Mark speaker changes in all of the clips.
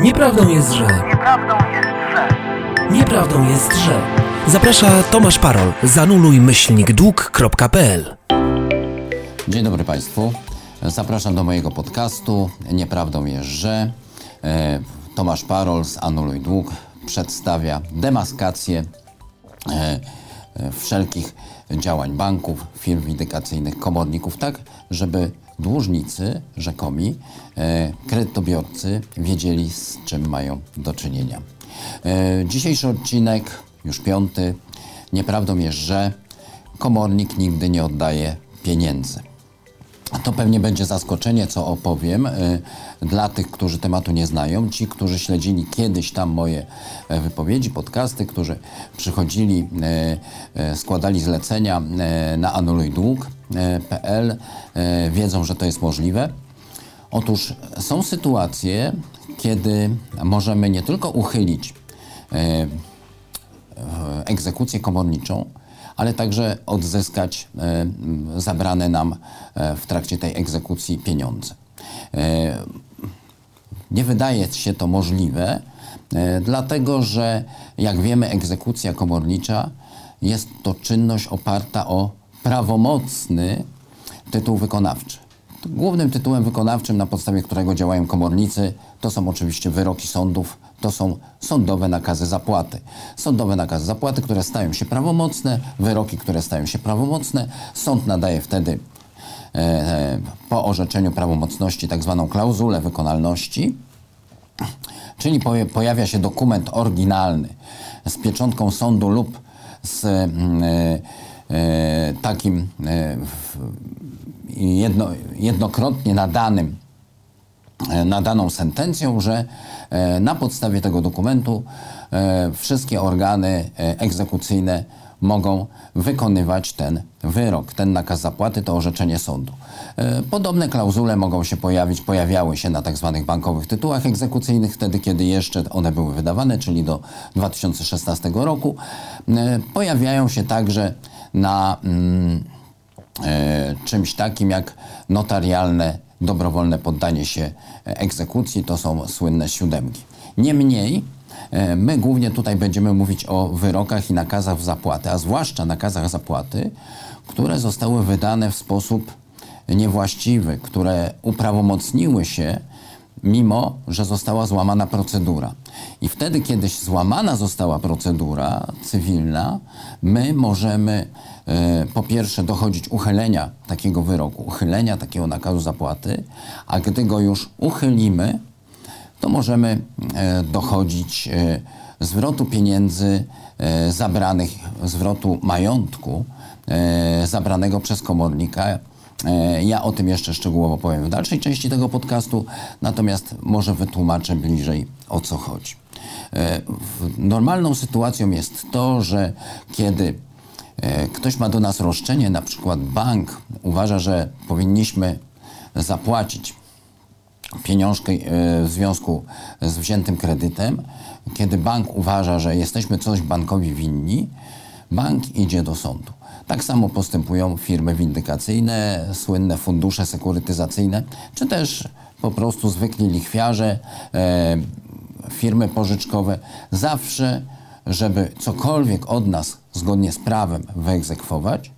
Speaker 1: Nieprawdą jest, że.
Speaker 2: Nieprawdą jest, że.
Speaker 1: Nieprawdą jest, że. Zaprasza Tomasz Parol. Zanuluj myślnik dług.pl.
Speaker 3: Dzień dobry Państwu. Zapraszam do mojego podcastu. Nieprawdą jest, że e, Tomasz Parol z Anuluj Dług przedstawia demaskację e, e, wszelkich działań banków, firm windykacyjnych, komorników, tak, żeby dłużnicy, rzekomi, e, kredytobiorcy wiedzieli, z czym mają do czynienia. E, dzisiejszy odcinek, już piąty, nieprawdą jest, że komornik nigdy nie oddaje pieniędzy. To pewnie będzie zaskoczenie, co opowiem y, dla tych, którzy tematu nie znają. Ci, którzy śledzili kiedyś tam moje e, wypowiedzi, podcasty, którzy przychodzili, składali zlecenia na anulujdług.pl, y, wiedzą, że to jest możliwe. Otóż są sytuacje, kiedy możemy nie tylko uchylić e, egzekucję komorniczą, ale także odzyskać e, zabrane nam e, w trakcie tej egzekucji pieniądze. E, Nie wydaje się to możliwe, e, dlatego że, jak wiemy, egzekucja komornicza jest to czynność oparta o prawomocny tytuł wykonawczy. Głównym tytułem wykonawczym, na podstawie którego działają komornicy, to są oczywiście wyroki sądów, to są sądowe nakazy zapłaty. Sądowe nakazy zapłaty, które stają się prawomocne, wyroki, które stają się prawomocne. Sąd nadaje wtedy e, po orzeczeniu prawomocności tak zwaną klauzulę wykonalności, czyli pojawia się dokument oryginalny z pieczątką sądu lub z mm, e, takim e, jedno, jednokrotnie nadanym e, nadaną sentencją, że e, na podstawie tego dokumentu e, wszystkie organy e, egzekucyjne mogą wykonywać ten wyrok, ten nakaz zapłaty, to orzeczenie sądu. E, Podobne klauzule mogą się pojawić, pojawiały się na tak zwanych bankowych tytułach egzekucyjnych, wtedy kiedy jeszcze one były wydawane, czyli do 2016 roku. E, Pojawiają się także na mm, e, czymś takim jak notarialne, dobrowolne poddanie się egzekucji, to są słynne siódemki. Niemniej, e, my głównie tutaj będziemy mówić o wyrokach i nakazach zapłaty, a zwłaszcza nakazach zapłaty, które zostały wydane w sposób niewłaściwy, które uprawomocniły się mimo że została złamana procedura. I wtedy, kiedy złamana została procedura cywilna, my możemy e, po pierwsze dochodzić uchylenia takiego wyroku, uchylenia takiego nakazu zapłaty, a gdy go już uchylimy, to możemy e, dochodzić e, zwrotu pieniędzy zabranych, zwrotu majątku zabranego przez komornika. E, Ja o tym jeszcze szczegółowo powiem w dalszej części tego podcastu, natomiast może wytłumaczę bliżej o co chodzi. E, Normalną sytuacją jest to, że kiedy e, ktoś ma do nas roszczenie, na przykład bank uważa, że powinniśmy zapłacić pieniążkę e, w związku z wziętym kredytem, kiedy bank uważa, że jesteśmy coś bankowi winni, bank idzie do sądu. Tak samo postępują firmy windykacyjne, słynne fundusze sekurytyzacyjne, czy też po prostu zwykli lichwiarze, e, firmy pożyczkowe. Zawsze, żeby cokolwiek od nas zgodnie z prawem wyegzekwować,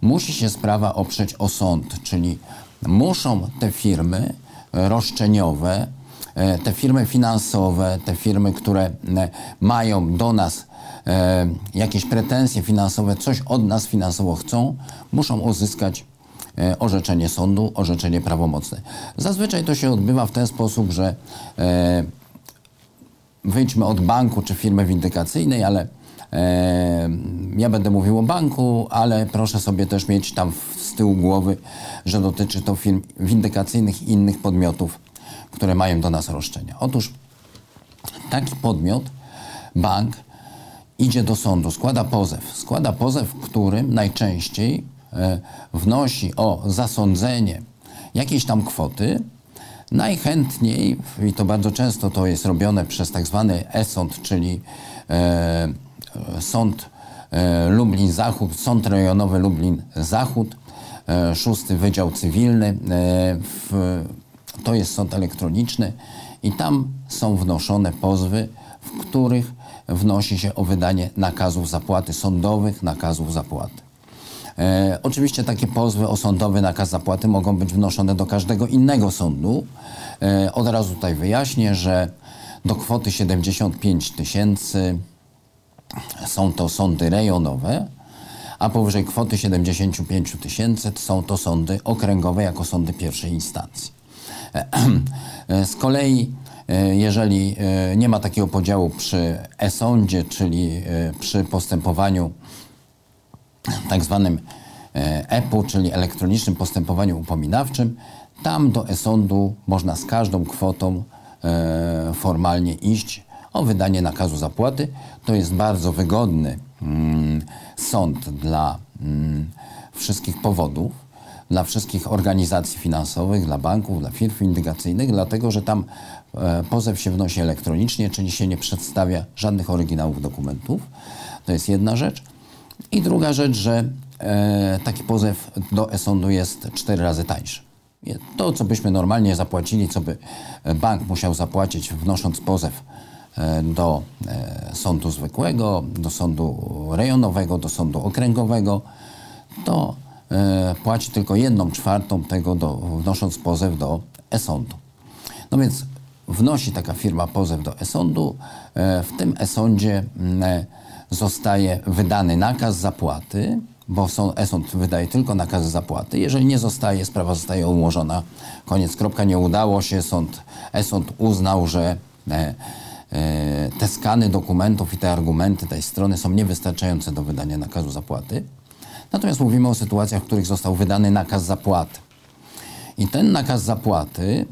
Speaker 3: musi się sprawa oprzeć o sąd, czyli muszą te firmy roszczeniowe, e, te firmy finansowe, te firmy, które e, mają do nas e, jakieś pretensje finansowe, coś od nas finansowo chcą, muszą uzyskać e, orzeczenie sądu, orzeczenie prawomocne. Zazwyczaj to się odbywa w ten sposób, że e, wyjdźmy od banku czy firmy windykacyjnej, ale e, ja będę mówił o banku, ale proszę sobie też mieć tam z tyłu głowy, że dotyczy to firm windykacyjnych i innych podmiotów, które mają do nas roszczenia. Otóż taki podmiot, bank, idzie do sądu, składa pozew. Składa pozew, w którym najczęściej e, wnosi o zasądzenie jakiejś tam kwoty. Najchętniej, i to bardzo często to jest robione przez tak zwany e-sąd, czyli e, sąd e, Lublin Zachód, sąd rejonowy Lublin Zachód, e, szósty Wydział Cywilny to jest sąd elektroniczny i tam są wnoszone pozwy, w których wnosi się o wydanie nakazów zapłaty sądowych, nakazów zapłaty. E, oczywiście takie pozwy o sądowy nakaz zapłaty mogą być wnoszone do każdego innego sądu. E, od razu tutaj wyjaśnię, że do kwoty 75 tysięcy są to sądy rejonowe, a powyżej kwoty 75 tysięcy są to sądy okręgowe jako sądy pierwszej instancji. E, Z kolei, e, jeżeli e, nie ma takiego podziału przy e-sądzie, czyli e, przy postępowaniu tak zwanym e, EPU, czyli elektronicznym postępowaniu upominawczym, tam do e-sądu można z każdą kwotą e, formalnie iść o wydanie nakazu zapłaty. To jest bardzo wygodny mm, sąd dla mm, wszystkich powodów, dla wszystkich organizacji finansowych, dla banków, dla firm windykacyjnych, dlatego że tam e, pozew się wnosi elektronicznie, czyli się nie przedstawia żadnych oryginałów dokumentów. To jest jedna rzecz. I druga rzecz, że e, taki pozew do e-sądu jest cztery razy tańszy. To, co byśmy normalnie zapłacili, co by e, bank musiał zapłacić, wnosząc pozew do sądu zwykłego, do sądu rejonowego, do sądu okręgowego, to płaci tylko jedną czwartą tego, do, wnosząc pozew do e-sądu. No więc wnosi taka firma pozew do e-sądu. E, W tym e-sądzie mm, e, zostaje wydany nakaz zapłaty, bo są- e-sąd wydaje tylko nakazy zapłaty. Jeżeli nie zostaje, sprawa zostaje umorzona. Koniec, kropka, nie udało się. Sąd, e-sąd uznał, że e, e, te skany dokumentów i te argumenty tej strony są niewystarczające do wydania nakazu zapłaty. Natomiast mówimy o sytuacjach, w których został wydany nakaz zapłaty. I ten nakaz zapłaty,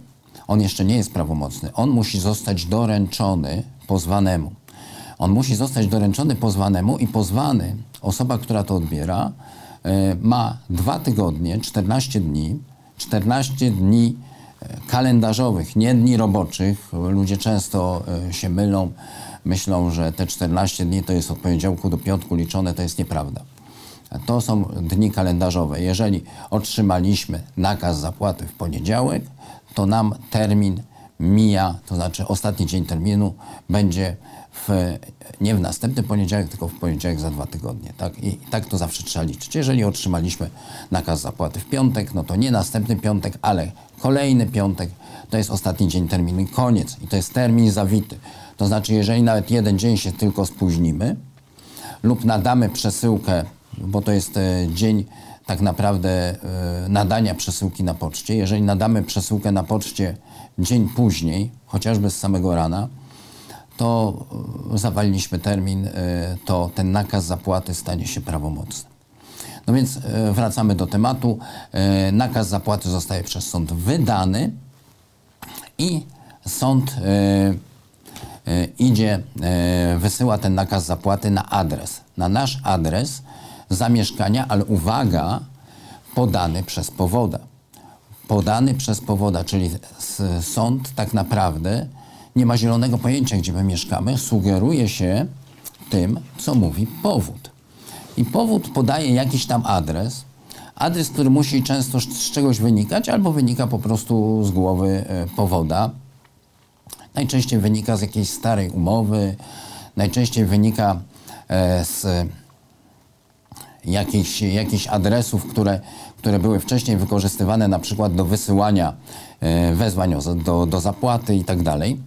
Speaker 3: on jeszcze nie jest prawomocny. On musi zostać doręczony pozwanemu. On musi zostać doręczony pozwanemu i pozwany, osoba, która to odbiera, e, ma dwa tygodnie, 14 dni, 14 dni e, kalendarzowych, nie dni roboczych. Ludzie często e, się mylą, myślą, że te 14 dni to jest od poniedziałku do piątku liczone, to jest nieprawda. To są dni kalendarzowe. Jeżeli otrzymaliśmy nakaz zapłaty w poniedziałek, to nam termin mija, to znaczy ostatni dzień terminu będzie w, nie w następny poniedziałek, tylko w poniedziałek za dwa tygodnie. Tak? I tak to zawsze trzeba liczyć. Jeżeli otrzymaliśmy nakaz zapłaty w piątek, no to nie następny piątek, ale kolejny piątek to jest ostatni dzień terminu koniec. I to jest termin zawity. To znaczy, jeżeli nawet jeden dzień się tylko spóźnimy, lub nadamy przesyłkę, bo to jest e, dzień tak naprawdę e, nadania przesyłki na poczcie. Jeżeli nadamy przesyłkę na poczcie dzień później, chociażby z samego rana, to e, zawaliliśmy termin, to ten nakaz zapłaty stanie się prawomocny. No więc wracamy do tematu. Nakaz zapłaty zostaje przez sąd wydany i sąd idzie, wysyła ten nakaz zapłaty na adres, na nasz adres zamieszkania, ale uwaga, podany przez powoda. Podany przez powoda, czyli sąd tak naprawdę nie ma zielonego pojęcia, gdzie my mieszkamy, sugeruje się tym, co mówi powód. I powód podaje jakiś tam adres, adres, który musi często z z czegoś wynikać, albo wynika po prostu z głowy e, powoda. Najczęściej wynika z jakiejś starej umowy, najczęściej wynika e, z jakichś, jakichś adresów, które, które były wcześniej wykorzystywane na przykład do wysyłania e, wezwań do, do zapłaty i tak dalej.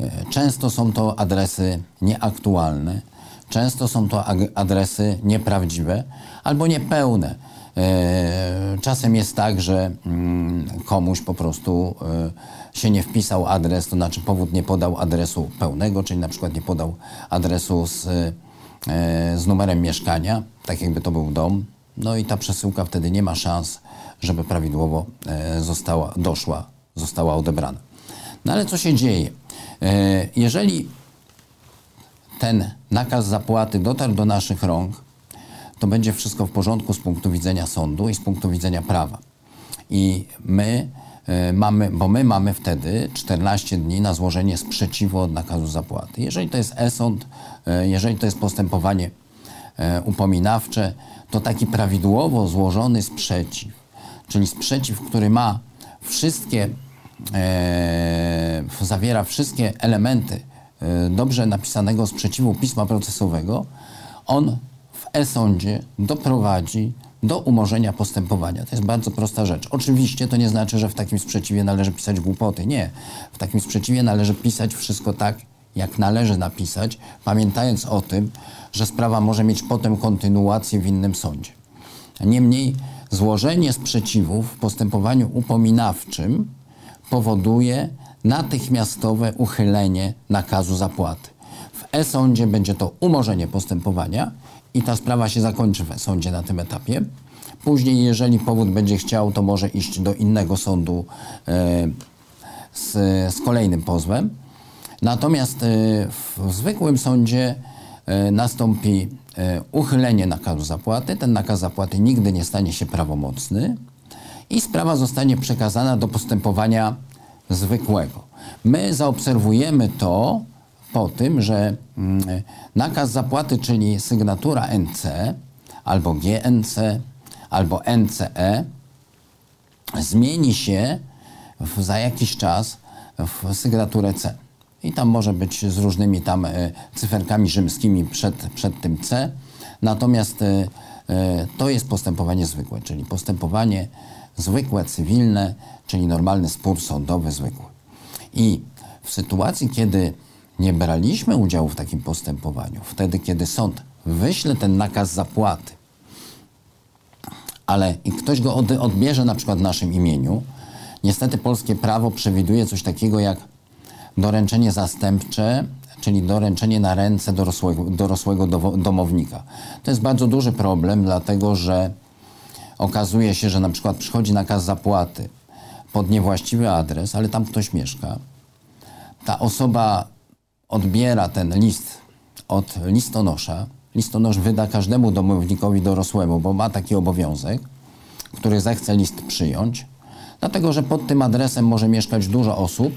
Speaker 3: E, Często są to adresy nieaktualne, często są to adresy nieprawdziwe albo niepełne. E, Czasem jest tak, że mm, komuś po prostu się nie wpisał adres, to znaczy powód nie podał adresu pełnego, czyli na przykład nie podał adresu z, z numerem mieszkania, tak jakby to był dom. No i ta przesyłka wtedy nie ma szans, żeby prawidłowo e, została, doszła, została odebrana. No ale co się dzieje? E, Jeżeli ten nakaz zapłaty dotarł do naszych rąk, to będzie wszystko w porządku z punktu widzenia sądu i z punktu widzenia prawa. I my mamy, bo my mamy wtedy 14 dni na złożenie sprzeciwu od nakazu zapłaty. Jeżeli to jest e-sąd, e, jeżeli to jest postępowanie e, upominawcze, to taki prawidłowo złożony sprzeciw, czyli sprzeciw, który ma wszystkie, e, zawiera wszystkie elementy e, dobrze napisanego sprzeciwu pisma procesowego, on w e-sądzie doprowadzi do umorzenia postępowania. To jest bardzo prosta rzecz. Oczywiście to nie znaczy, że w takim sprzeciwie należy pisać głupoty. Nie. W takim sprzeciwie należy pisać wszystko tak, jak należy napisać, pamiętając o tym, że sprawa może mieć potem kontynuację w innym sądzie. Niemniej złożenie sprzeciwu w postępowaniu upominawczym powoduje natychmiastowe uchylenie nakazu zapłaty. W e-sądzie będzie to umorzenie postępowania i ta sprawa się zakończy w e-sądzie na tym etapie. Później, jeżeli powód będzie chciał, to może iść do innego sądu e, z, z kolejnym pozwem. Natomiast e, w, zwykłym sądzie e, nastąpi uchylenie nakazu zapłaty. Ten nakaz zapłaty nigdy nie stanie się prawomocny i sprawa zostanie przekazana do postępowania zwykłego. My zaobserwujemy to po tym, że mm, nakaz zapłaty, czyli sygnatura NC albo GNC albo NCE zmieni się w, za jakiś czas w sygnaturę C. I tam może być z różnymi tam e, cyferkami rzymskimi przed, przed tym C. Natomiast e, e, to jest postępowanie zwykłe, czyli postępowanie zwykłe, cywilne, czyli normalny spór sądowy zwykły. I w sytuacji, kiedy nie braliśmy udziału w takim postępowaniu, wtedy, kiedy sąd wyśle ten nakaz zapłaty, ale i ktoś go od, odbierze na przykład w naszym imieniu, niestety polskie prawo przewiduje coś takiego jak doręczenie zastępcze, czyli doręczenie na ręce dorosłego, dorosłego domownika. To jest bardzo duży problem, dlatego że okazuje się, że na przykład przychodzi nakaz zapłaty pod niewłaściwy adres, ale tam ktoś mieszka. Ta osoba odbiera ten list od listonosza. Listonosz wyda każdemu domownikowi dorosłemu, bo ma taki obowiązek, który zechce list przyjąć, dlatego że pod tym adresem może mieszkać dużo osób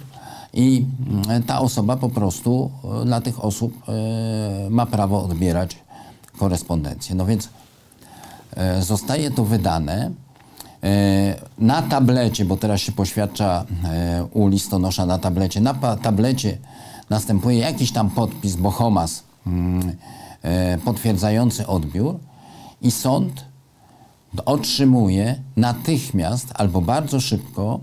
Speaker 3: i mm, ta osoba po prostu e, dla tych osób e, ma prawo odbierać korespondencję. No więc e, zostaje to wydane na tablecie, bo teraz się poświadcza u listonosza na tablecie. Na tablecie następuje jakiś tam podpis, bohomas mm, e, potwierdzający odbiór i sąd otrzymuje natychmiast albo bardzo szybko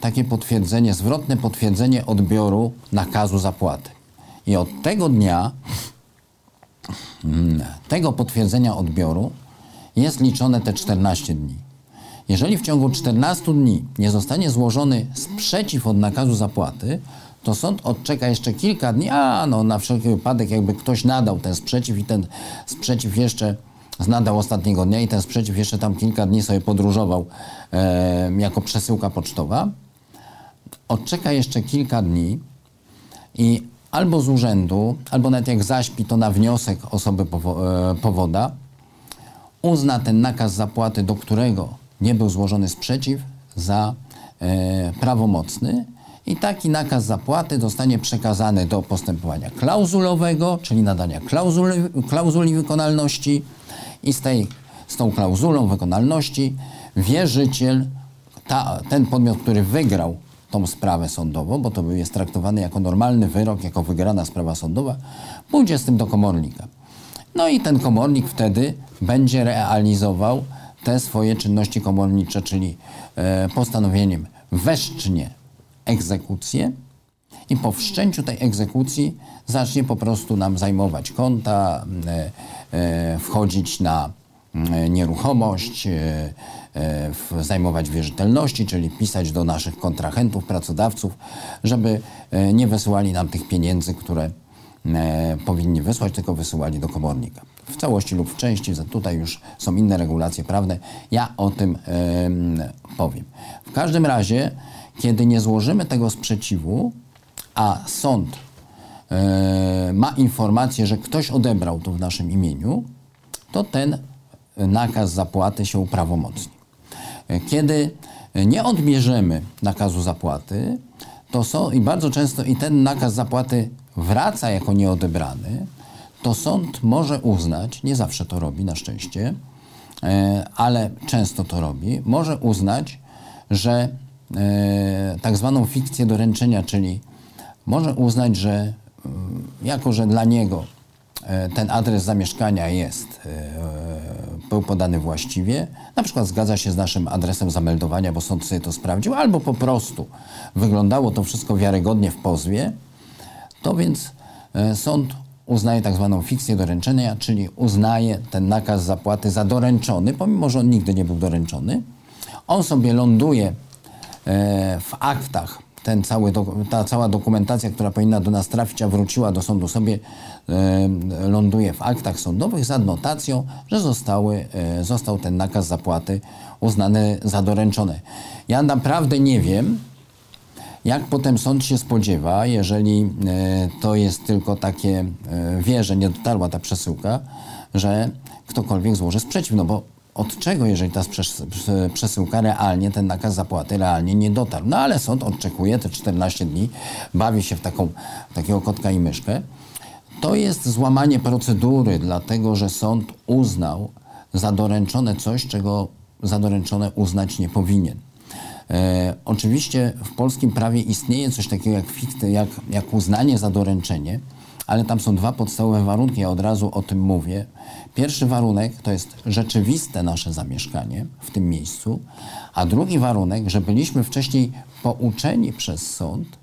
Speaker 3: takie potwierdzenie, zwrotne potwierdzenie odbioru nakazu zapłaty. I od tego dnia mm, tego potwierdzenia odbioru jest liczone te 14 dni. Jeżeli w ciągu 14 dni nie zostanie złożony sprzeciw od nakazu zapłaty, to sąd odczeka jeszcze kilka dni, a no na wszelki wypadek jakby ktoś nadał ten sprzeciw i ten sprzeciw jeszcze nadał ostatniego dnia i ten sprzeciw jeszcze tam kilka dni sobie podróżował e, jako przesyłka pocztowa, odczeka jeszcze kilka dni i albo z urzędu, albo nawet jak zaśpi, to na wniosek osoby powo- e, powoda, uzna ten nakaz zapłaty, do którego nie był złożony sprzeciw, za e, prawomocny i taki nakaz zapłaty zostanie przekazany do postępowania klauzulowego, czyli nadania klauzuli, klauzuli wykonalności i z, tej, z tą klauzulą wykonalności wierzyciel, ta, ten podmiot, który wygrał tą sprawę sądową, bo to jest traktowany jako normalny wyrok, jako wygrana sprawa sądowa, pójdzie z tym do komornika. No i ten komornik wtedy będzie realizował te swoje czynności komornicze, czyli e, postanowieniem weszcznie egzekucję i po wszczęciu tej egzekucji zacznie po prostu nam zajmować konta, e, e, wchodzić na nieruchomość, e, w- zajmować wierzytelności, czyli pisać do naszych kontrahentów, pracodawców, żeby nie wysyłali nam tych pieniędzy, które powinni wysłać, tylko wysyłali do komornika. W całości lub w części, tutaj już są inne regulacje prawne, ja o tym em, powiem. W każdym razie, kiedy nie złożymy tego sprzeciwu, a sąd e, ma informację, że ktoś odebrał to w naszym imieniu, to ten nakaz zapłaty się uprawomocni. Kiedy nie odbierzemy nakazu zapłaty, to są i bardzo często i ten nakaz zapłaty wraca jako nieodebrany, to sąd może uznać, nie zawsze to robi na szczęście, e, ale często to robi, może uznać, że tak zwaną fikcję doręczenia, czyli może uznać, że mm, jako, że dla niego e, ten adres zamieszkania jest, e, był podany właściwie, na przykład zgadza się z naszym adresem zameldowania, bo sąd sobie to sprawdził, albo po prostu wyglądało to wszystko wiarygodnie w pozwie, to więc e, sąd uznaje tak zwaną fikcję doręczenia, czyli uznaje ten nakaz zapłaty za doręczony, pomimo że on nigdy nie był doręczony. On sobie ląduje e, w aktach, ten cały, ta cała dokumentacja, która powinna do nas trafić, a wróciła do sądu sobie, e, ląduje w aktach sądowych z adnotacją, że zostały, e, został ten nakaz zapłaty uznany za doręczony. Ja naprawdę nie wiem, jak potem sąd się spodziewa, jeżeli e, to jest tylko takie, e, wie, że nie dotarła ta przesyłka, że ktokolwiek złoży sprzeciw, no bo od czego, jeżeli ta przesyłka realnie, ten nakaz zapłaty realnie nie dotarł? No ale sąd odczekuje te 14 dni, bawi się w taką, takiego kotka i myszkę. To jest złamanie procedury, dlatego że sąd uznał za doręczone coś, czego za doręczone uznać nie powinien. E, oczywiście w polskim prawie istnieje coś takiego jak, jak, jak uznanie za doręczenie, ale tam są dwa podstawowe warunki, ja od razu o tym mówię. Pierwszy warunek to jest rzeczywiste nasze zamieszkanie w tym miejscu, a drugi warunek, że byliśmy wcześniej pouczeni przez sąd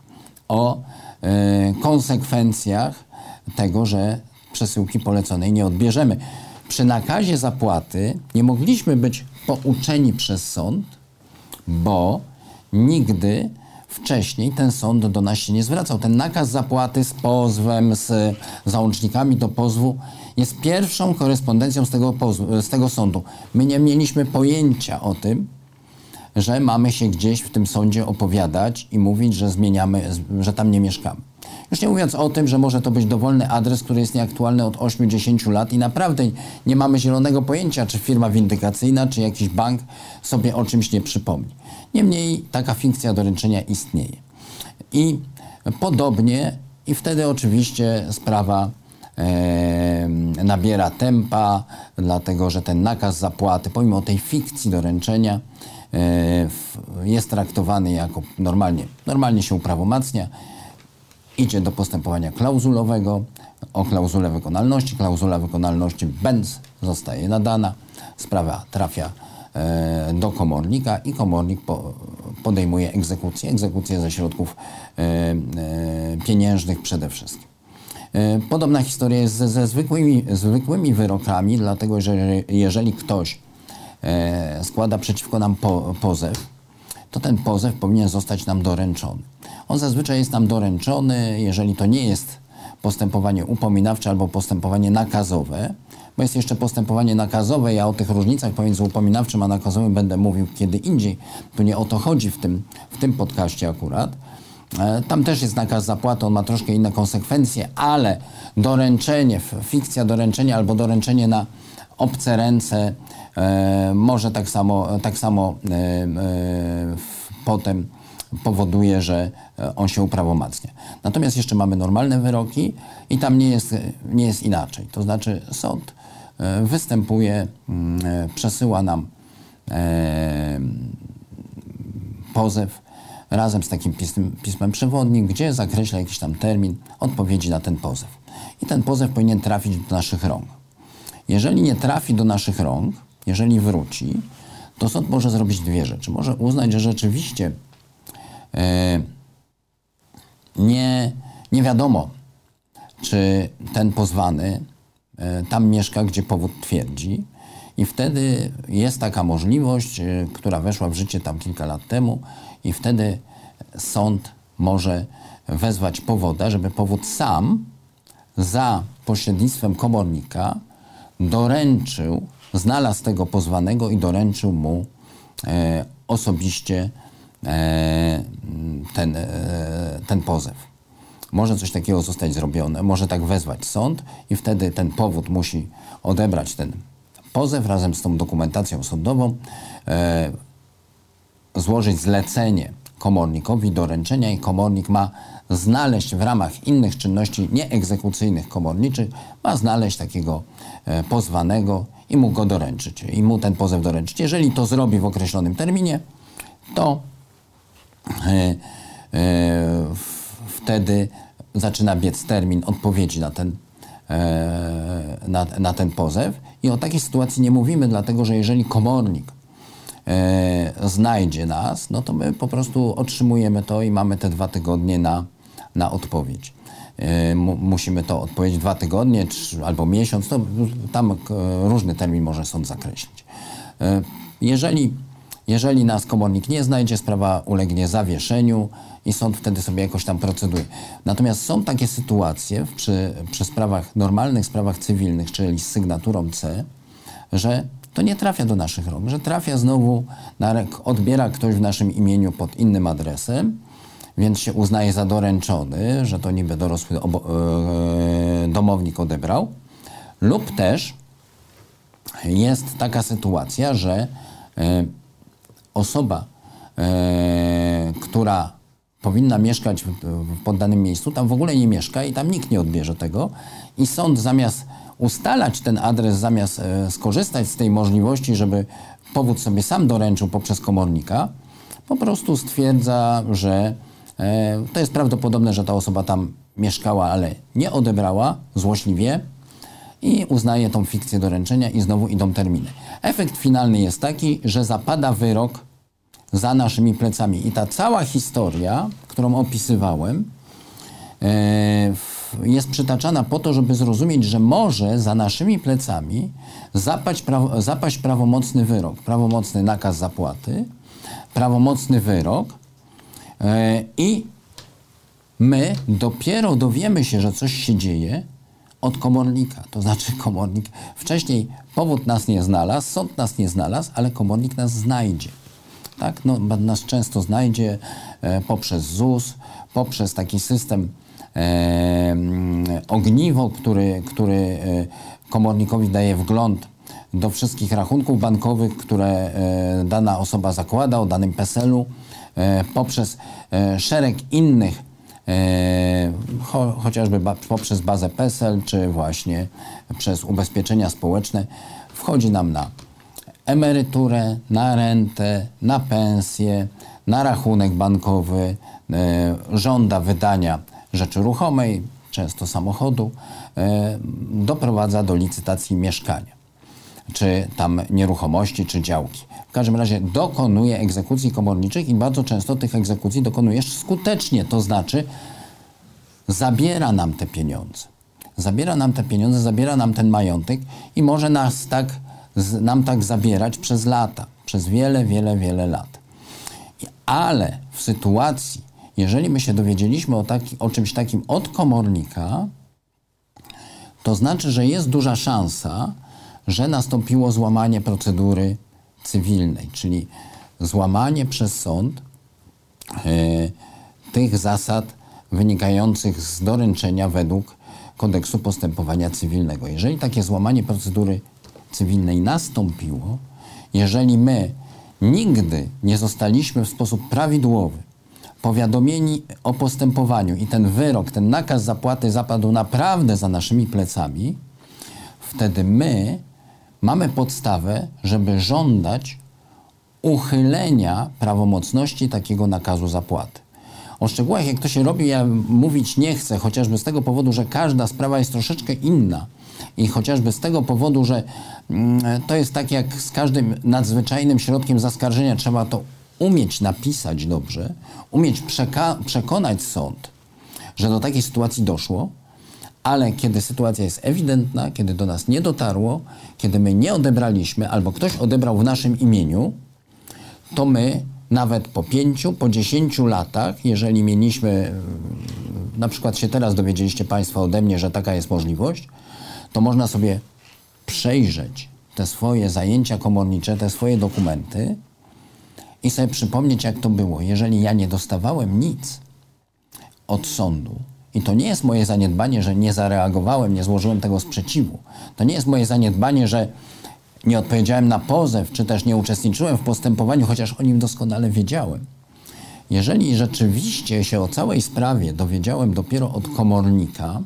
Speaker 3: o e, konsekwencjach tego, że przesyłki poleconej nie odbierzemy. Przy nakazie zapłaty nie mogliśmy być pouczeni przez sąd, bo nigdy wcześniej ten sąd do nas się nie zwracał. Ten nakaz zapłaty z pozwem, z załącznikami do pozwu jest pierwszą korespondencją z tego, pozwu, z tego sądu. My nie mieliśmy pojęcia o tym, że mamy się gdzieś w tym sądzie opowiadać i mówić, że zmieniamy, że tam nie mieszkamy. Już nie mówiąc o tym, że może to być dowolny adres, który jest nieaktualny od 8-10 lat i naprawdę nie mamy zielonego pojęcia, czy firma windykacyjna, czy jakiś bank sobie o czymś nie przypomni. Niemniej taka fikcja doręczenia istnieje. I podobnie, i wtedy oczywiście sprawa e, nabiera tempa, dlatego że ten nakaz zapłaty, pomimo tej fikcji doręczenia, e, jest traktowany jako normalnie, normalnie się uprawomacnia, idzie do postępowania klauzulowego o klauzulę wykonalności. Klauzula wykonalności będz zostaje nadana, sprawa trafia do komornika i komornik po, podejmuje egzekucję, egzekucję ze środków e, e, pieniężnych przede wszystkim. E, Podobna historia jest ze, ze zwykłymi, zwykłymi wyrokami, dlatego że jeżeli ktoś e, składa przeciwko nam po, pozew, to ten pozew powinien zostać nam doręczony. On zazwyczaj jest nam doręczony, jeżeli to nie jest postępowanie upominawcze albo postępowanie nakazowe, bo jest jeszcze postępowanie nakazowe. Ja o tych różnicach pomiędzy upominawczym a nakazowym będę mówił kiedy indziej. Tu nie o to chodzi w tym, w tym podcaście akurat. E, Tam też jest nakaz zapłaty, on ma troszkę inne konsekwencje, ale doręczenie, fikcja doręczenia albo doręczenie na obce ręce e, może tak samo, tak samo e, e, potem powoduje, że e, on się uprawomacnia. Natomiast jeszcze mamy normalne wyroki i tam nie jest, nie jest inaczej. To znaczy sąd występuje, mm, e, przesyła nam e, pozew razem z takim pism, pismem przewodnim, gdzie zakreśla jakiś tam termin odpowiedzi na ten pozew. I ten pozew powinien trafić do naszych rąk. Jeżeli nie trafi do naszych rąk, jeżeli wróci, to sąd może zrobić dwie rzeczy. Może uznać, że rzeczywiście e, nie, nie wiadomo, czy ten pozwany e, tam mieszka, gdzie powód twierdzi. I wtedy jest taka możliwość, e, która weszła w życie tam kilka lat temu, i wtedy sąd może wezwać powoda, żeby powód sam za pośrednictwem komornika doręczył, znalazł tego pozwanego i doręczył mu e, osobiście e, ten, e, ten pozew. Może coś takiego zostać zrobione, może tak wezwać sąd i wtedy ten powód musi odebrać ten pozew razem z tą dokumentacją sądową, e, złożyć zlecenie komornikowi doręczenia i komornik ma znaleźć w ramach innych czynności nieegzekucyjnych komorniczych, ma znaleźć takiego e, pozwanego i mu go doręczyć, i mu ten pozew doręczyć. Jeżeli to zrobi w określonym terminie, to e, e, w- wtedy zaczyna biec termin odpowiedzi na ten, e, na, na ten pozew. I o takiej sytuacji nie mówimy, dlatego że jeżeli komornik e, znajdzie nas, no to my po prostu otrzymujemy to i mamy te dwa tygodnie na, na odpowiedź. E, mu, musimy to odpowiedzieć dwa tygodnie czy, albo miesiąc, to tam różny termin może sąd zakreślić. Jeżeli, jeżeli nas komornik nie znajdzie, sprawa ulegnie zawieszeniu i sąd wtedy sobie jakoś tam proceduje. Natomiast są takie sytuacje przy, przy sprawach, normalnych sprawach cywilnych, czyli z sygnaturą C, że to nie trafia do naszych rąk, że trafia znowu, na, odbiera ktoś w naszym imieniu pod innym adresem, więc się uznaje za doręczony, że to niby dorosły obo- e, domownik odebrał, lub też jest taka sytuacja, że e, osoba, e, która powinna mieszkać w, poddanym miejscu, tam w ogóle nie mieszka i tam nikt nie odbierze tego. I sąd zamiast ustalać ten adres, zamiast e, skorzystać z tej możliwości, żeby powód sobie sam doręczył poprzez komornika, po prostu stwierdza, że e, to jest prawdopodobne, że ta osoba tam mieszkała, ale nie odebrała złośliwie i uznaje tą fikcję doręczenia i znowu idą terminy. Efekt finalny jest taki, że zapada wyrok za naszymi plecami. I ta cała historia, którą opisywałem, e, jest przytaczana po to, żeby zrozumieć, że może za naszymi plecami zapaść, prawo, zapaść prawomocny wyrok, prawomocny nakaz zapłaty, prawomocny wyrok e, i my dopiero dowiemy się, że coś się dzieje od komornika. To znaczy komornik wcześniej powód nas nie znalazł, sąd nas nie znalazł, ale komornik nas znajdzie. Tak? No, nas często znajdzie e, poprzez ZUS, poprzez taki system e, mm, ogniwo, który, który e, komornikowi daje wgląd do wszystkich rachunków bankowych, które e, dana osoba zakłada o danym PESEL-u, e, poprzez e, szereg innych cho, chociażby ba, poprzez bazę PESEL, czy właśnie przez ubezpieczenia społeczne, wchodzi nam na emeryturę, na rentę, na pensję, na rachunek bankowy, e, żąda wydania rzeczy ruchomej, często samochodu, e, doprowadza do licytacji mieszkania czy tam nieruchomości, czy działki. W każdym razie dokonuje egzekucji komorniczych i bardzo często tych egzekucji dokonujesz skutecznie, to znaczy zabiera nam te pieniądze. Zabiera nam te pieniądze, zabiera nam ten majątek i może nas tak, nam tak zabierać przez lata, przez wiele, wiele, wiele lat. Ale w sytuacji, jeżeli my się dowiedzieliśmy o, taki, o czymś takim od komornika, to znaczy, że jest duża szansa, że nastąpiło złamanie procedury cywilnej, czyli złamanie przez sąd e, tych zasad wynikających z doręczenia według kodeksu postępowania cywilnego. Jeżeli takie złamanie procedury cywilnej nastąpiło, jeżeli my nigdy nie zostaliśmy w sposób prawidłowy powiadomieni o postępowaniu i ten wyrok, ten nakaz zapłaty zapadł naprawdę za naszymi plecami, wtedy my mamy podstawę, żeby żądać uchylenia prawomocności takiego nakazu zapłaty. O szczegółach, jak to się robi, ja mówić nie chcę, chociażby z tego powodu, że każda sprawa jest troszeczkę inna. I chociażby z tego powodu, że mm, to jest tak jak z każdym nadzwyczajnym środkiem zaskarżenia, trzeba to umieć napisać dobrze, umieć przekonać sąd, że do takiej sytuacji doszło, ale kiedy sytuacja jest ewidentna, kiedy do nas nie dotarło, kiedy my nie odebraliśmy albo ktoś odebrał w naszym imieniu, to my nawet po pięciu, po dziesięciu latach, jeżeli mieliśmy, mm, na przykład się teraz dowiedzieliście Państwo ode mnie, że taka jest możliwość, to można sobie przejrzeć te swoje zajęcia komornicze, te swoje dokumenty i sobie przypomnieć, jak to było. Jeżeli ja nie dostawałem nic od sądu, i to nie jest moje zaniedbanie, że nie zareagowałem, nie złożyłem tego sprzeciwu. To nie jest moje zaniedbanie, że nie odpowiedziałem na pozew, czy też nie uczestniczyłem w postępowaniu, chociaż o nim doskonale wiedziałem. Jeżeli rzeczywiście się o całej sprawie dowiedziałem dopiero od komornika,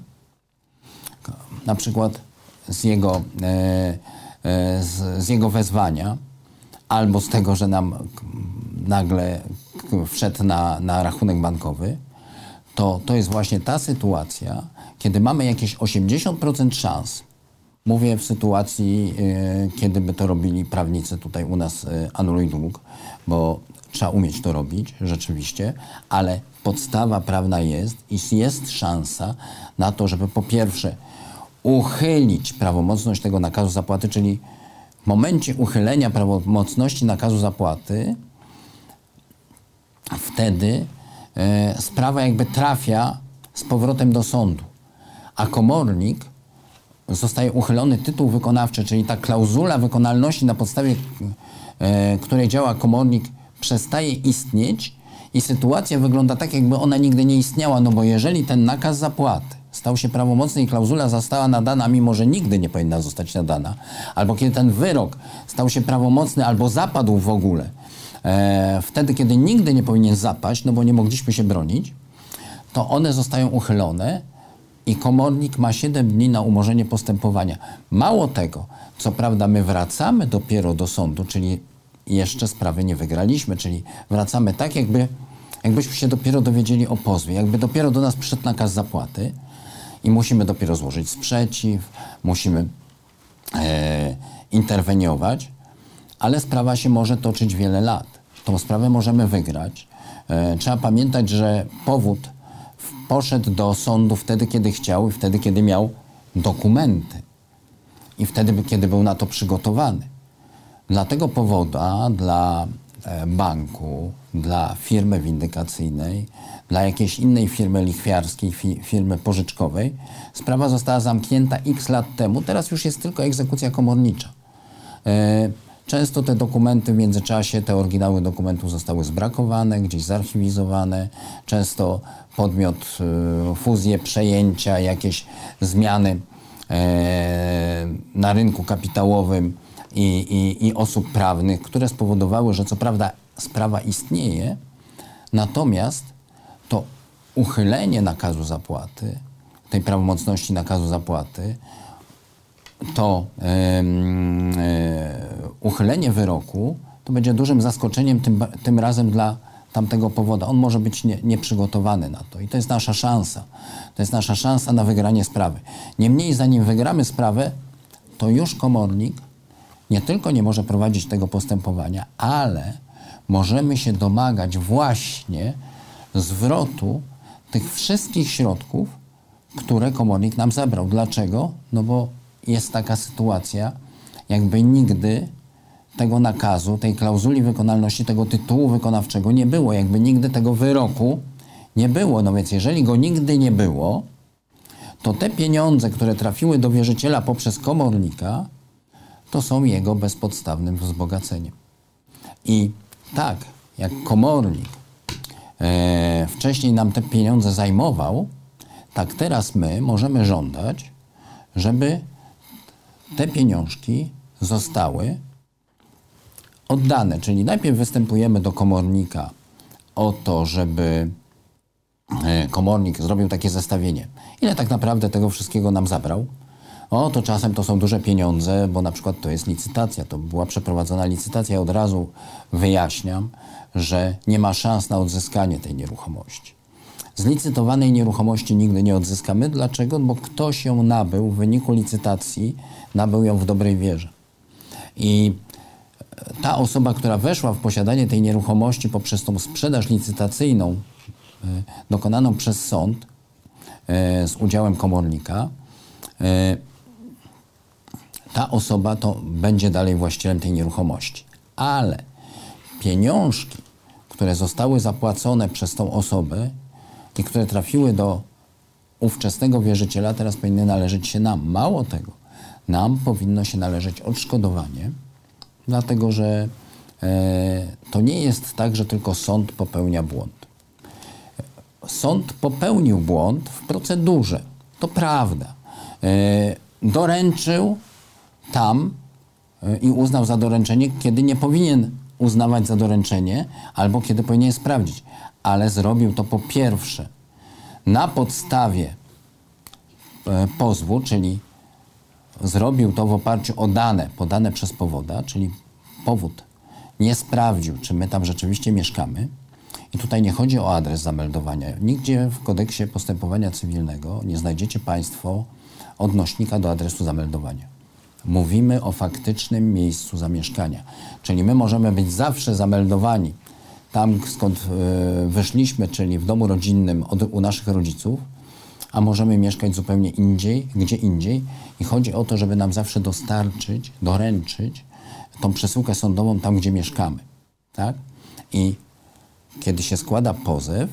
Speaker 3: na przykład z jego, e, e, z, z jego wezwania, albo z tego, że nam nagle wszedł na, na rachunek bankowy, to to jest właśnie ta sytuacja, kiedy mamy jakieś 80% szans. Mówię w sytuacji, y, kiedy by to robili prawnicy tutaj u nas y, anuluj dług, bo trzeba umieć to robić rzeczywiście, ale podstawa prawna jest i jest szansa na to, żeby po pierwsze uchylić prawomocność tego nakazu zapłaty, czyli w momencie uchylenia prawomocności nakazu zapłaty wtedy sprawa jakby trafia z powrotem do sądu, a komornik zostaje uchylony tytuł wykonawczy, czyli ta klauzula wykonalności, na podstawie e, której działa komornik, przestaje istnieć i sytuacja wygląda tak, jakby ona nigdy nie istniała, no bo jeżeli ten nakaz zapłaty stał się prawomocny i klauzula została nadana, mimo że nigdy nie powinna zostać nadana, albo kiedy ten wyrok stał się prawomocny albo zapadł w ogóle, e, wtedy, kiedy nigdy nie powinien zapaść, no bo nie mogliśmy się bronić, to one zostają uchylone i komornik ma 7 dni na umorzenie postępowania. Mało tego, co prawda my wracamy dopiero do sądu, czyli jeszcze sprawy nie wygraliśmy, czyli wracamy tak, jakby, jakbyśmy się dopiero dowiedzieli o pozwie, jakby dopiero do nas przyszedł nakaz zapłaty i musimy dopiero złożyć sprzeciw, musimy e, interweniować, ale sprawa się może toczyć wiele lat. Tą sprawę możemy wygrać. E, trzeba pamiętać, że powód poszedł do sądu wtedy, kiedy chciał i wtedy, kiedy miał dokumenty i wtedy, kiedy był na to przygotowany. Dla tego powoda, dla e, banku, dla firmy windykacyjnej, dla jakiejś innej firmy lichwiarskiej, fi, firmy pożyczkowej, sprawa została zamknięta x lat temu, teraz już jest tylko egzekucja komornicza. E, Często te dokumenty w międzyczasie, te oryginały dokumentów zostały zbrakowane, gdzieś zarchiwizowane. Często podmiot, e, fuzje, przejęcia, jakieś zmiany e, na rynku kapitałowym i, i, i osób prawnych, które spowodowały, że co prawda sprawa istnieje, natomiast to uchylenie nakazu zapłaty, tej prawomocności nakazu zapłaty, to e, uchylenie wyroku to będzie dużym zaskoczeniem tym, tym razem dla tamtego powoda. On może być nie, nieprzygotowany na to i to jest nasza szansa. To jest nasza szansa na wygranie sprawy. Niemniej zanim wygramy sprawę, to już komornik nie tylko nie może prowadzić tego postępowania, ale możemy się domagać właśnie zwrotu tych wszystkich środków, które komornik nam zabrał. Dlaczego? No bo jest taka sytuacja, jakby nigdy tego nakazu, tej klauzuli wykonalności, tego tytułu wykonawczego nie było, jakby nigdy tego wyroku nie było. No więc jeżeli go nigdy nie było, to te pieniądze, które trafiły do wierzyciela poprzez komornika, to są jego bezpodstawnym wzbogaceniem. I tak, jak komornik e, wcześniej nam te pieniądze zajmował, tak teraz my możemy żądać, żeby te pieniążki zostały oddane. Czyli najpierw występujemy do komornika o to, żeby e, komornik zrobił takie zestawienie. Ile tak naprawdę tego wszystkiego nam zabrał? O, to czasem to są duże pieniądze, bo na przykład to jest licytacja. To była przeprowadzona licytacja. Od razu wyjaśniam, że nie ma szans na odzyskanie tej nieruchomości. Zlicytowanej nieruchomości nigdy nie odzyskamy. Dlaczego? Bo ktoś ją nabył w wyniku licytacji, nabył ją w dobrej wierze. I ta osoba, która weszła w posiadanie tej nieruchomości poprzez tą sprzedaż licytacyjną e, dokonaną przez sąd e, z udziałem komornika, e, ta osoba to będzie dalej właścicielem tej nieruchomości. Ale pieniążki, które zostały zapłacone przez tą osobę i które trafiły do ówczesnego wierzyciela, teraz powinny należeć się nam. Mało tego, nam powinno się należeć odszkodowanie, dlatego że e, to nie jest tak, że tylko sąd popełnia błąd. Sąd popełnił błąd w procedurze. To prawda. E, doręczył tam e, i uznał za doręczenie, kiedy nie powinien uznawać za doręczenie, albo kiedy powinien sprawdzić. Ale zrobił to po pierwsze na podstawie pozwu, czyli zrobił to w oparciu o dane podane przez powoda, czyli powód nie sprawdził, czy my tam rzeczywiście mieszkamy I tutaj nie chodzi o adres zameldowania. Nigdzie w kodeksie postępowania cywilnego nie znajdziecie Państwo odnośnika do adresu zameldowania. Mówimy o faktycznym miejscu zamieszkania. Czyli my możemy być zawsze zameldowani tam, skąd e, wyszliśmy, czyli w domu rodzinnym od, u naszych rodziców, a możemy mieszkać zupełnie indziej, gdzie indziej. I chodzi o to, żeby nam zawsze dostarczyć, doręczyć tą przesyłkę sądową tam, gdzie mieszkamy. Tak? I kiedy się składa pozew,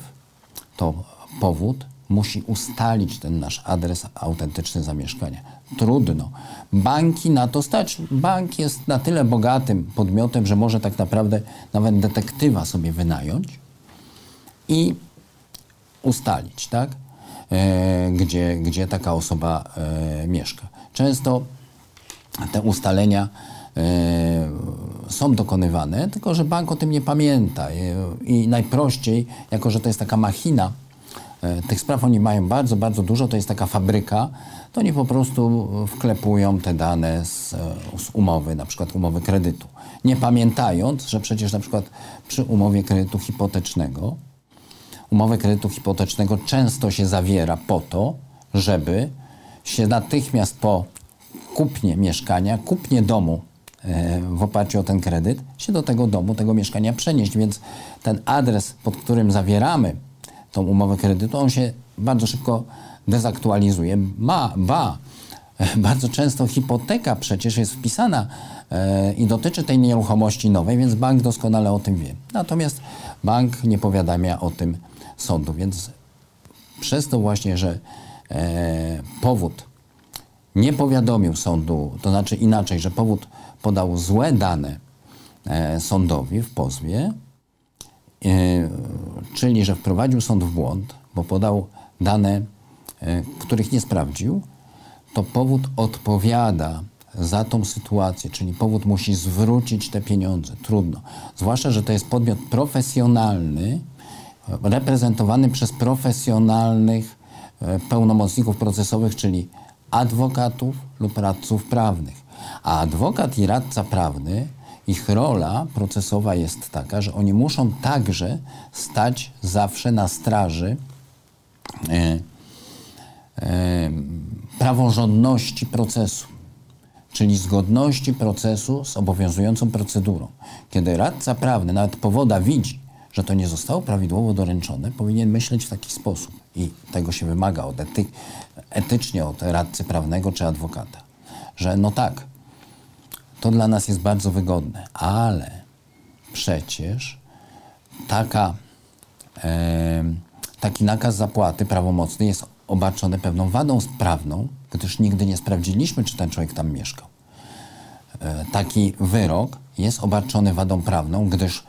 Speaker 3: to powód musi ustalić ten nasz adres autentyczny zamieszkania. Trudno. Banki na to stać. Bank jest na tyle bogatym podmiotem, że może tak naprawdę nawet detektywa sobie wynająć i ustalić, tak? E, gdzie, gdzie taka osoba e, mieszka. Często te ustalenia e, są dokonywane, tylko że bank o tym nie pamięta. I najprościej, jako że to jest taka machina, tych spraw oni mają bardzo, bardzo dużo, to jest taka fabryka, to oni po prostu wklepują te dane z, z umowy, na przykład umowy kredytu. Nie pamiętając, że przecież na przykład przy umowie kredytu hipotecznego umowę kredytu hipotecznego często się zawiera po to, żeby się natychmiast po kupnie mieszkania, kupnie domu e, w oparciu o ten kredyt, się do tego domu, tego mieszkania przenieść. Więc ten adres, pod którym zawieramy tą umowę kredytu, on się bardzo szybko dezaktualizuje. Ma, ba, bardzo często hipoteka przecież jest wpisana e, i dotyczy tej nieruchomości nowej, więc bank doskonale o tym wie. Natomiast bank nie powiadamia o tym sądu, więc przez to właśnie, że e, powód nie powiadomił sądu, to znaczy inaczej, że powód podał złe dane e, sądowi w pozwie, e, czyli że wprowadził sąd w błąd, bo podał dane, e, których nie sprawdził, to powód odpowiada za tą sytuację, czyli powód musi zwrócić te pieniądze. Trudno. Zwłaszcza, że to jest podmiot profesjonalny, reprezentowany przez profesjonalnych e, pełnomocników procesowych, czyli adwokatów lub radców prawnych. A adwokat i radca prawny, ich rola procesowa jest taka, że oni muszą także stać zawsze na straży e, e, praworządności procesu, czyli zgodności procesu z obowiązującą procedurą. Kiedy radca prawny, nawet powoda widzi, że to nie zostało prawidłowo doręczone, powinien myśleć w taki sposób. I tego się wymaga od ety etycznie od radcy prawnego czy adwokata. Że no tak, to dla nas jest bardzo wygodne, ale przecież taka, e, taki nakaz zapłaty prawomocny jest obarczony pewną wadą prawną, gdyż nigdy nie sprawdziliśmy, czy ten człowiek tam mieszkał. E, taki wyrok jest obarczony wadą prawną, gdyż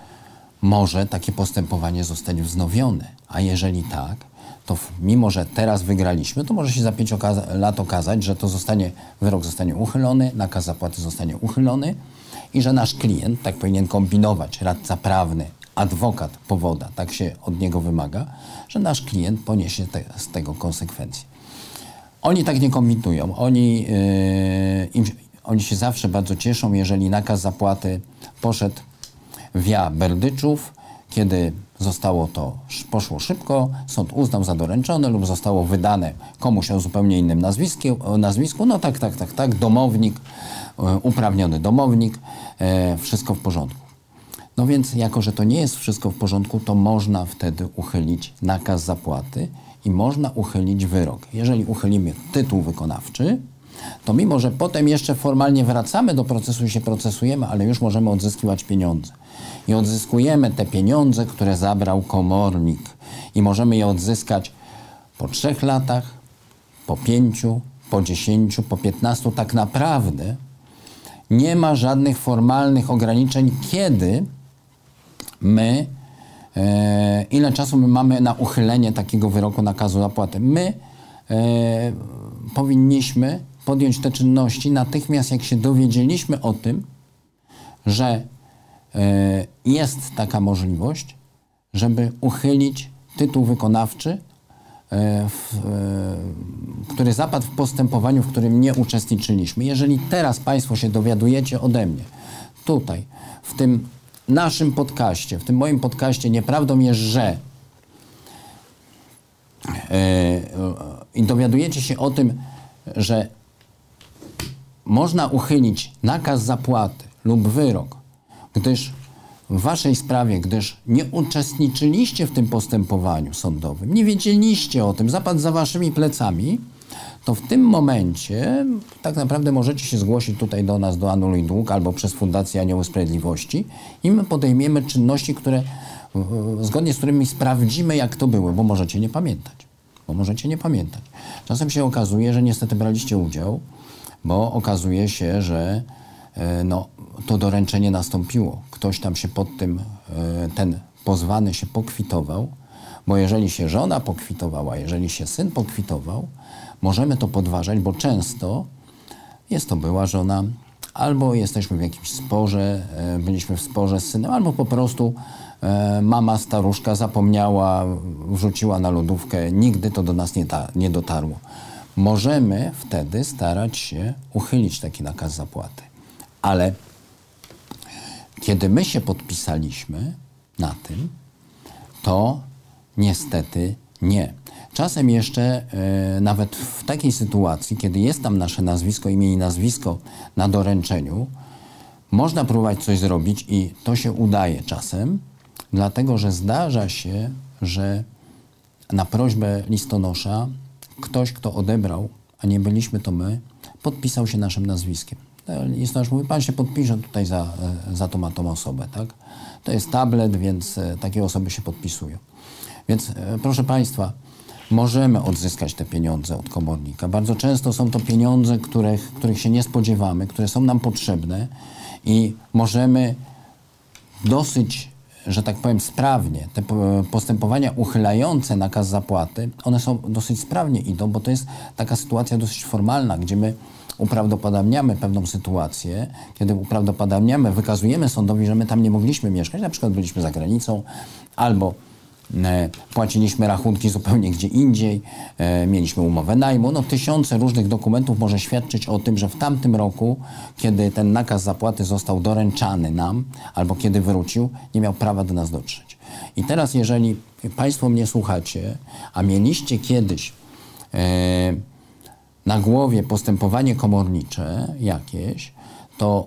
Speaker 3: może takie postępowanie zostać wznowione. A jeżeli tak, to mimo, że teraz wygraliśmy, to może się za pięć okaza lat okazać, że to zostanie, wyrok zostanie uchylony, nakaz zapłaty zostanie uchylony i że nasz klient, tak powinien kombinować, radca prawny, adwokat powoda, tak się od niego wymaga, że nasz klient poniesie te, z tego konsekwencje. Oni tak nie kombinują. Oni, yy, im, oni się zawsze bardzo cieszą, jeżeli nakaz zapłaty poszedł via Berdyczów, kiedy zostało to, poszło szybko, sąd uznał za doręczone lub zostało wydane komuś o zupełnie innym nazwisku, nazwisku no tak, tak, tak, tak, domownik, e, uprawniony domownik, e, wszystko w porządku. No więc, jako że to nie jest wszystko w porządku, to można wtedy uchylić nakaz zapłaty i można uchylić wyrok. Jeżeli uchylimy tytuł wykonawczy, to mimo, że potem jeszcze formalnie wracamy do procesu i się procesujemy, ale już możemy odzyskiwać pieniądze. I odzyskujemy te pieniądze, które zabrał komornik. I możemy je odzyskać po trzech latach, po pięciu, po dziesięciu, po piętnastu. Tak naprawdę nie ma żadnych formalnych ograniczeń, kiedy my, e, ile czasu my mamy na uchylenie takiego wyroku nakazu zapłaty. My e, powinniśmy podjąć te czynności natychmiast, jak się dowiedzieliśmy o tym, że jest taka możliwość, żeby uchylić tytuł wykonawczy, e, w, e, który zapadł w postępowaniu, w którym nie uczestniczyliśmy. Jeżeli teraz Państwo się dowiadujecie ode mnie, tutaj, w tym naszym podcaście, w tym moim podcaście Nieprawdą jest, że e, i dowiadujecie się o tym, że można uchylić nakaz zapłaty lub wyrok, gdyż w waszej sprawie, gdyż nie uczestniczyliście w tym postępowaniu sądowym, nie wiedzieliście o tym, zapadł za waszymi plecami, to w tym momencie tak naprawdę możecie się zgłosić tutaj do nas, do Anuluj Dług albo przez Fundację Anioły Sprawiedliwości i my podejmiemy czynności, które w- zgodnie z którymi sprawdzimy, jak to było, bo możecie nie pamiętać. Bo możecie nie pamiętać. Czasem się okazuje, że niestety braliście udział, bo okazuje się, że e, no, to doręczenie nastąpiło. Ktoś tam się pod tym, e, ten pozwany się pokwitował, bo jeżeli się żona pokwitowała, jeżeli się syn pokwitował, możemy to podważać, bo często jest to była żona, albo jesteśmy w jakimś sporze, e, byliśmy w sporze z synem, albo po prostu e, mama staruszka zapomniała, wrzuciła na lodówkę, nigdy to do nas nie, nie dotarło. Możemy wtedy starać się uchylić taki nakaz zapłaty. Ale kiedy my się podpisaliśmy na tym, to niestety nie. Czasem jeszcze e, nawet w takiej sytuacji, kiedy jest tam nasze nazwisko, imię i nazwisko na doręczeniu, można próbować coś zrobić i to się udaje czasem, dlatego że zdarza się, że na prośbę listonosza ktoś, kto odebrał, a nie byliśmy to my, podpisał się naszym nazwiskiem. Listonosz mówi, pan się podpisze tutaj za, e, za tą tą osobę, tak? To jest tablet, więc e, takie osoby się podpisują. Więc e, proszę Państwa, możemy odzyskać te pieniądze od komornika. Bardzo często są to pieniądze, których, których się nie spodziewamy, które są nam potrzebne i możemy dosyć, że tak powiem, sprawnie. Te po- postępowania uchylające nakaz zapłaty, one są dosyć sprawnie idą, bo to jest taka sytuacja dosyć formalna, gdzie my uprawdopodobniamy pewną sytuację, kiedy uprawdopodobniamy, wykazujemy sądowi, że my tam nie mogliśmy mieszkać, na przykład byliśmy za granicą, albo płaciliśmy rachunki zupełnie gdzie indziej, e, mieliśmy umowę najmu. No, tysiące różnych dokumentów może świadczyć o tym, że w tamtym roku, kiedy ten nakaz zapłaty został doręczany nam, albo kiedy wrócił, nie miał prawa do nas dotrzeć. I teraz, jeżeli Państwo mnie słuchacie, a mieliście kiedyś e, na głowie postępowanie komornicze jakieś, to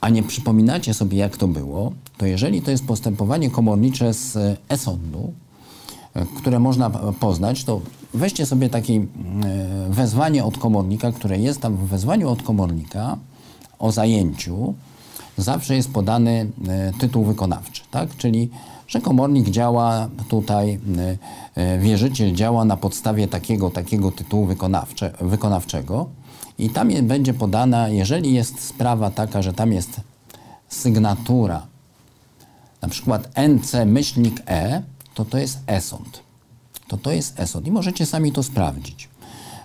Speaker 3: a nie przypominacie sobie, jak to było, to jeżeli to jest postępowanie komornicze z e, e-sądu, e, które można poznać, to weźcie sobie takie e, wezwanie od komornika, które jest tam w wezwaniu od komornika o zajęciu, zawsze jest podany tytuł wykonawczy, tak? Czyli, że komornik działa tutaj, wierzyciel działa na podstawie takiego, takiego tytułu wykonawcze, wykonawczego i tam będzie podana, jeżeli jest sprawa taka, że tam jest sygnatura, na przykład NC myślnik E, to to jest e-sąd. To to jest e-sąd i możecie sami to sprawdzić.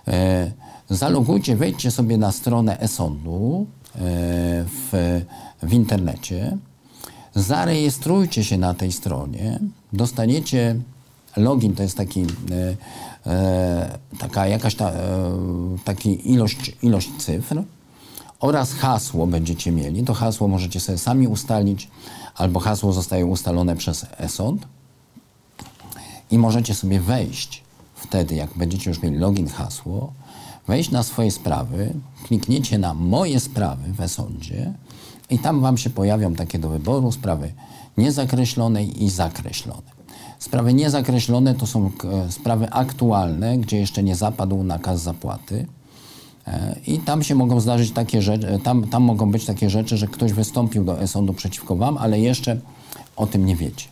Speaker 3: E, zalogujcie, wejdźcie sobie na stronę e-sądu e, w, w internecie, zarejestrujcie się na tej stronie, dostaniecie login, to jest taki, e, taka jakaś ta, taki ilość, ilość cyfr oraz hasło będziecie mieli. To hasło możecie sobie sami ustalić, albo hasło zostaje ustalone przez e-sąd i możecie sobie wejść wtedy, jak będziecie już mieli login, hasło, wejść na swoje sprawy, klikniecie na moje sprawy w e-sądzie i tam wam się pojawią takie do wyboru sprawy niezakreślone i zakreślone. Sprawy niezakreślone to są e, sprawy aktualne, gdzie jeszcze nie zapadł nakaz zapłaty. I tam się mogą zdarzyć takie rzeczy, tam, tam mogą być takie rzeczy, że ktoś wystąpił do e-sądu przeciwko wam, ale jeszcze o tym nie wiecie.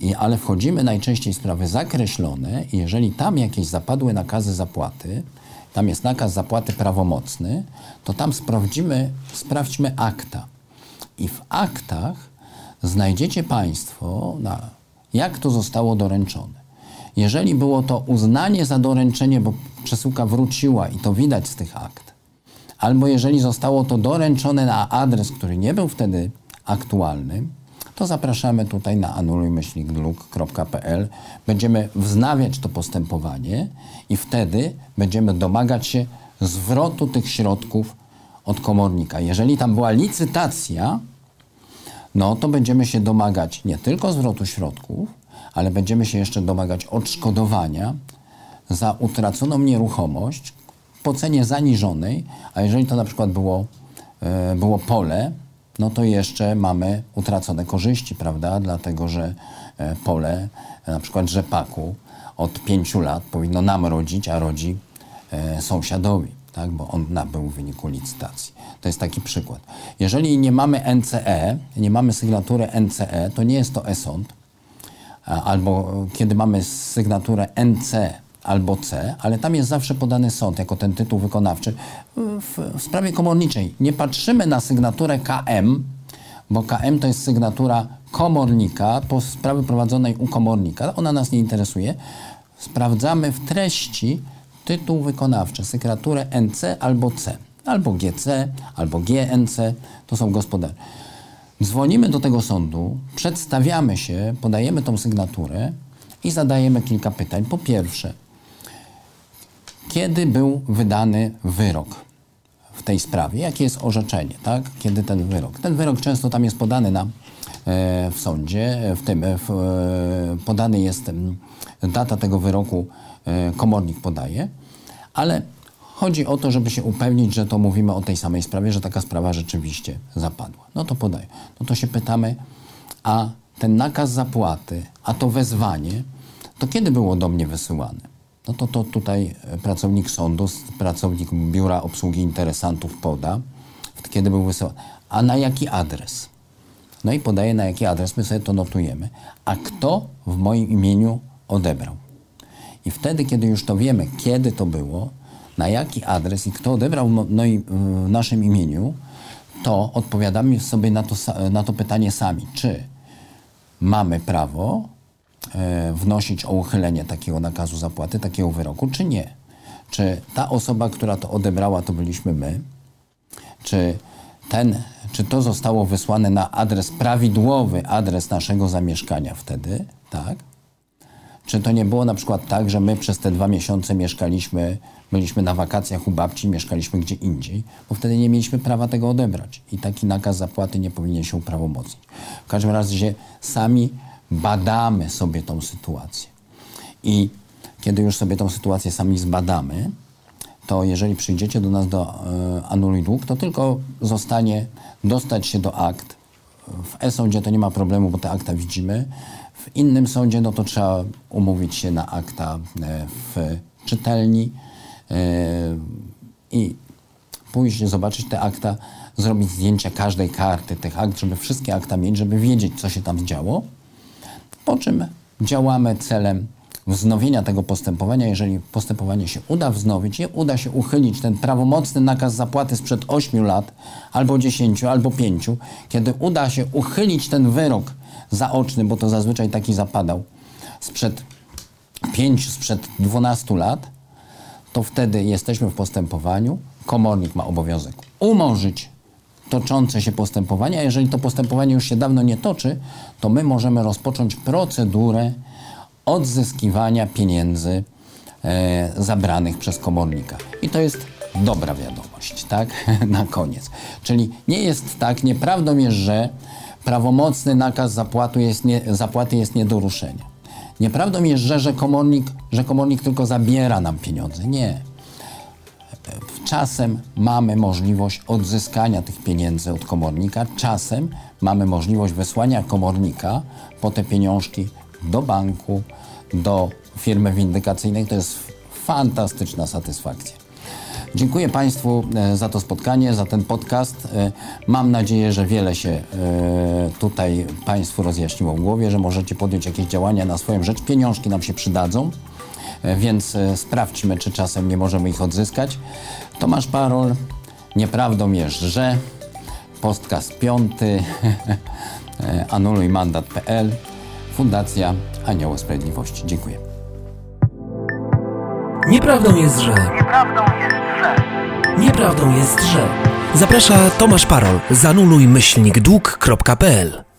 Speaker 3: I, ale wchodzimy najczęściej w sprawy zakreślone i jeżeli tam jakieś zapadły nakazy zapłaty, tam jest nakaz zapłaty prawomocny, to tam sprawdzimy, sprawdźmy akta. I w aktach znajdziecie Państwo, na, jak to zostało doręczone. Jeżeli było to uznanie za doręczenie, bo przesyłka wróciła i to widać z tych akt, albo jeżeli zostało to doręczone na adres, który nie był wtedy aktualny, to zapraszamy tutaj na anulujmyślnikdlug.pl. Będziemy wznawiać to postępowanie i wtedy będziemy domagać się zwrotu tych środków od komornika. Jeżeli tam była licytacja, no to będziemy się domagać nie tylko zwrotu środków, ale będziemy się jeszcze domagać odszkodowania za utraconą nieruchomość po cenie zaniżonej, a jeżeli to na przykład było, e, było pole, no to jeszcze mamy utracone korzyści, prawda? Dlatego, że e, pole, na przykład rzepaku, od pięciu lat powinno nam rodzić, a rodzi e, sąsiadowi, tak? bo on nabył w wyniku licytacji. To jest taki przykład. Jeżeli nie mamy NCE, nie mamy sygnatury NCE, to nie jest to e-sąd, albo kiedy mamy sygnaturę NC albo C, ale tam jest zawsze podany sąd jako ten tytuł wykonawczy w, w sprawie komorniczej. Nie patrzymy na sygnaturę KM, bo KM to jest sygnatura komornika po sprawie prowadzonej u komornika. Ona nas nie interesuje. Sprawdzamy w treści tytuł wykonawczy, sygnaturę NC albo C, albo GC, albo GNC, to są gospodarze. Dzwonimy do tego sądu, przedstawiamy się, podajemy tą sygnaturę i zadajemy kilka pytań. Po pierwsze, kiedy był wydany wyrok w tej sprawie? Jakie jest orzeczenie, tak? Kiedy ten wyrok? Ten wyrok często tam jest podany na, e, w sądzie, w tym, e, e, podany jest em, data tego wyroku, komornik podaje, ale chodzi o to, żeby się upewnić, że to mówimy o tej samej sprawie, że taka sprawa rzeczywiście zapadła. No to podaję. No to się pytamy, a ten nakaz zapłaty, a to wezwanie, to kiedy było do mnie wysyłane? No to, to tutaj e, pracownik sądu, pracownik biura obsługi interesantów poda, kiedy był wysyłany. A na jaki adres? No i podaje na jaki adres, my sobie to notujemy. A kto w moim imieniu odebrał? I wtedy, kiedy już to wiemy, kiedy to było, na jaki adres i kto odebrał mo- no i w naszym imieniu, to odpowiadamy sobie na to, na to pytanie sami. Czy mamy prawo e, wnosić o uchylenie takiego nakazu zapłaty, takiego wyroku, czy nie? Czy ta osoba, która to odebrała, to byliśmy my? Czy, ten, czy to zostało wysłane na adres prawidłowy, adres naszego zamieszkania wtedy, tak? Czy to nie było na przykład tak, że my przez te dwa miesiące mieszkaliśmy, byliśmy na wakacjach u babci, mieszkaliśmy gdzie indziej, bo wtedy nie mieliśmy prawa tego odebrać i taki nakaz zapłaty nie powinien się uprawomocnić. W każdym razie sami badamy sobie tą sytuację. I kiedy już sobie tą sytuację sami zbadamy, to jeżeli przyjdziecie do nas do e, anuluj dług, to tylko zostanie dostać się do akt. W e-sądzie to nie ma problemu, bo te akta widzimy. W innym sądzie no to trzeba umówić się na akta e, w czytelni i pójść, zobaczyć te akta, zrobić zdjęcia każdej karty tych akt, żeby wszystkie akta mieć, żeby wiedzieć, co się tam działo. Po czym działamy celem wznowienia tego postępowania. Jeżeli postępowanie się uda wznowić, nie uda się uchylić ten prawomocny nakaz zapłaty sprzed 8 lat, albo 10, albo 5, kiedy uda się uchylić ten wyrok zaoczny, bo to zazwyczaj taki zapadał, sprzed 5, sprzed 12 lat, to wtedy jesteśmy w postępowaniu. Komornik ma obowiązek umorzyć toczące się postępowanie, a jeżeli to postępowanie już się dawno nie toczy, to my możemy rozpocząć procedurę odzyskiwania pieniędzy e, zabranych przez komornika. I to jest dobra wiadomość, tak? Na koniec. Czyli nie jest tak, nieprawdą jest, że prawomocny nakaz zapłatu jest nie, zapłaty jest nie do ruszenia. Nieprawdą jest, że, że, komornik, że komornik tylko zabiera nam pieniądze. Nie. Czasem mamy możliwość odzyskania tych pieniędzy od komornika, czasem mamy możliwość wysłania komornika po te pieniążki do banku, do firmy windykacyjnej. To jest fantastyczna satysfakcja. Dziękuję Państwu e, za to spotkanie, za ten podcast. E, Mam nadzieję, że wiele się e, tutaj Państwu rozjaśniło w głowie, że możecie podjąć jakieś działania na swoją rzecz. Pieniążki nam się przydadzą. Więc sprawdźmy, czy czasem nie możemy ich odzyskać. Tomasz Parol, nieprawdą jest, że podcast piąty, anulujmandat.pl, Fundacja Anioły Sprawiedliwości. Dziękuję.
Speaker 1: Nieprawdą jest, że.
Speaker 2: Nieprawdą jest, że.
Speaker 1: Nieprawdą jest, że. Zaprasza Tomasz Parol. Zanuluj myślnik dług.pl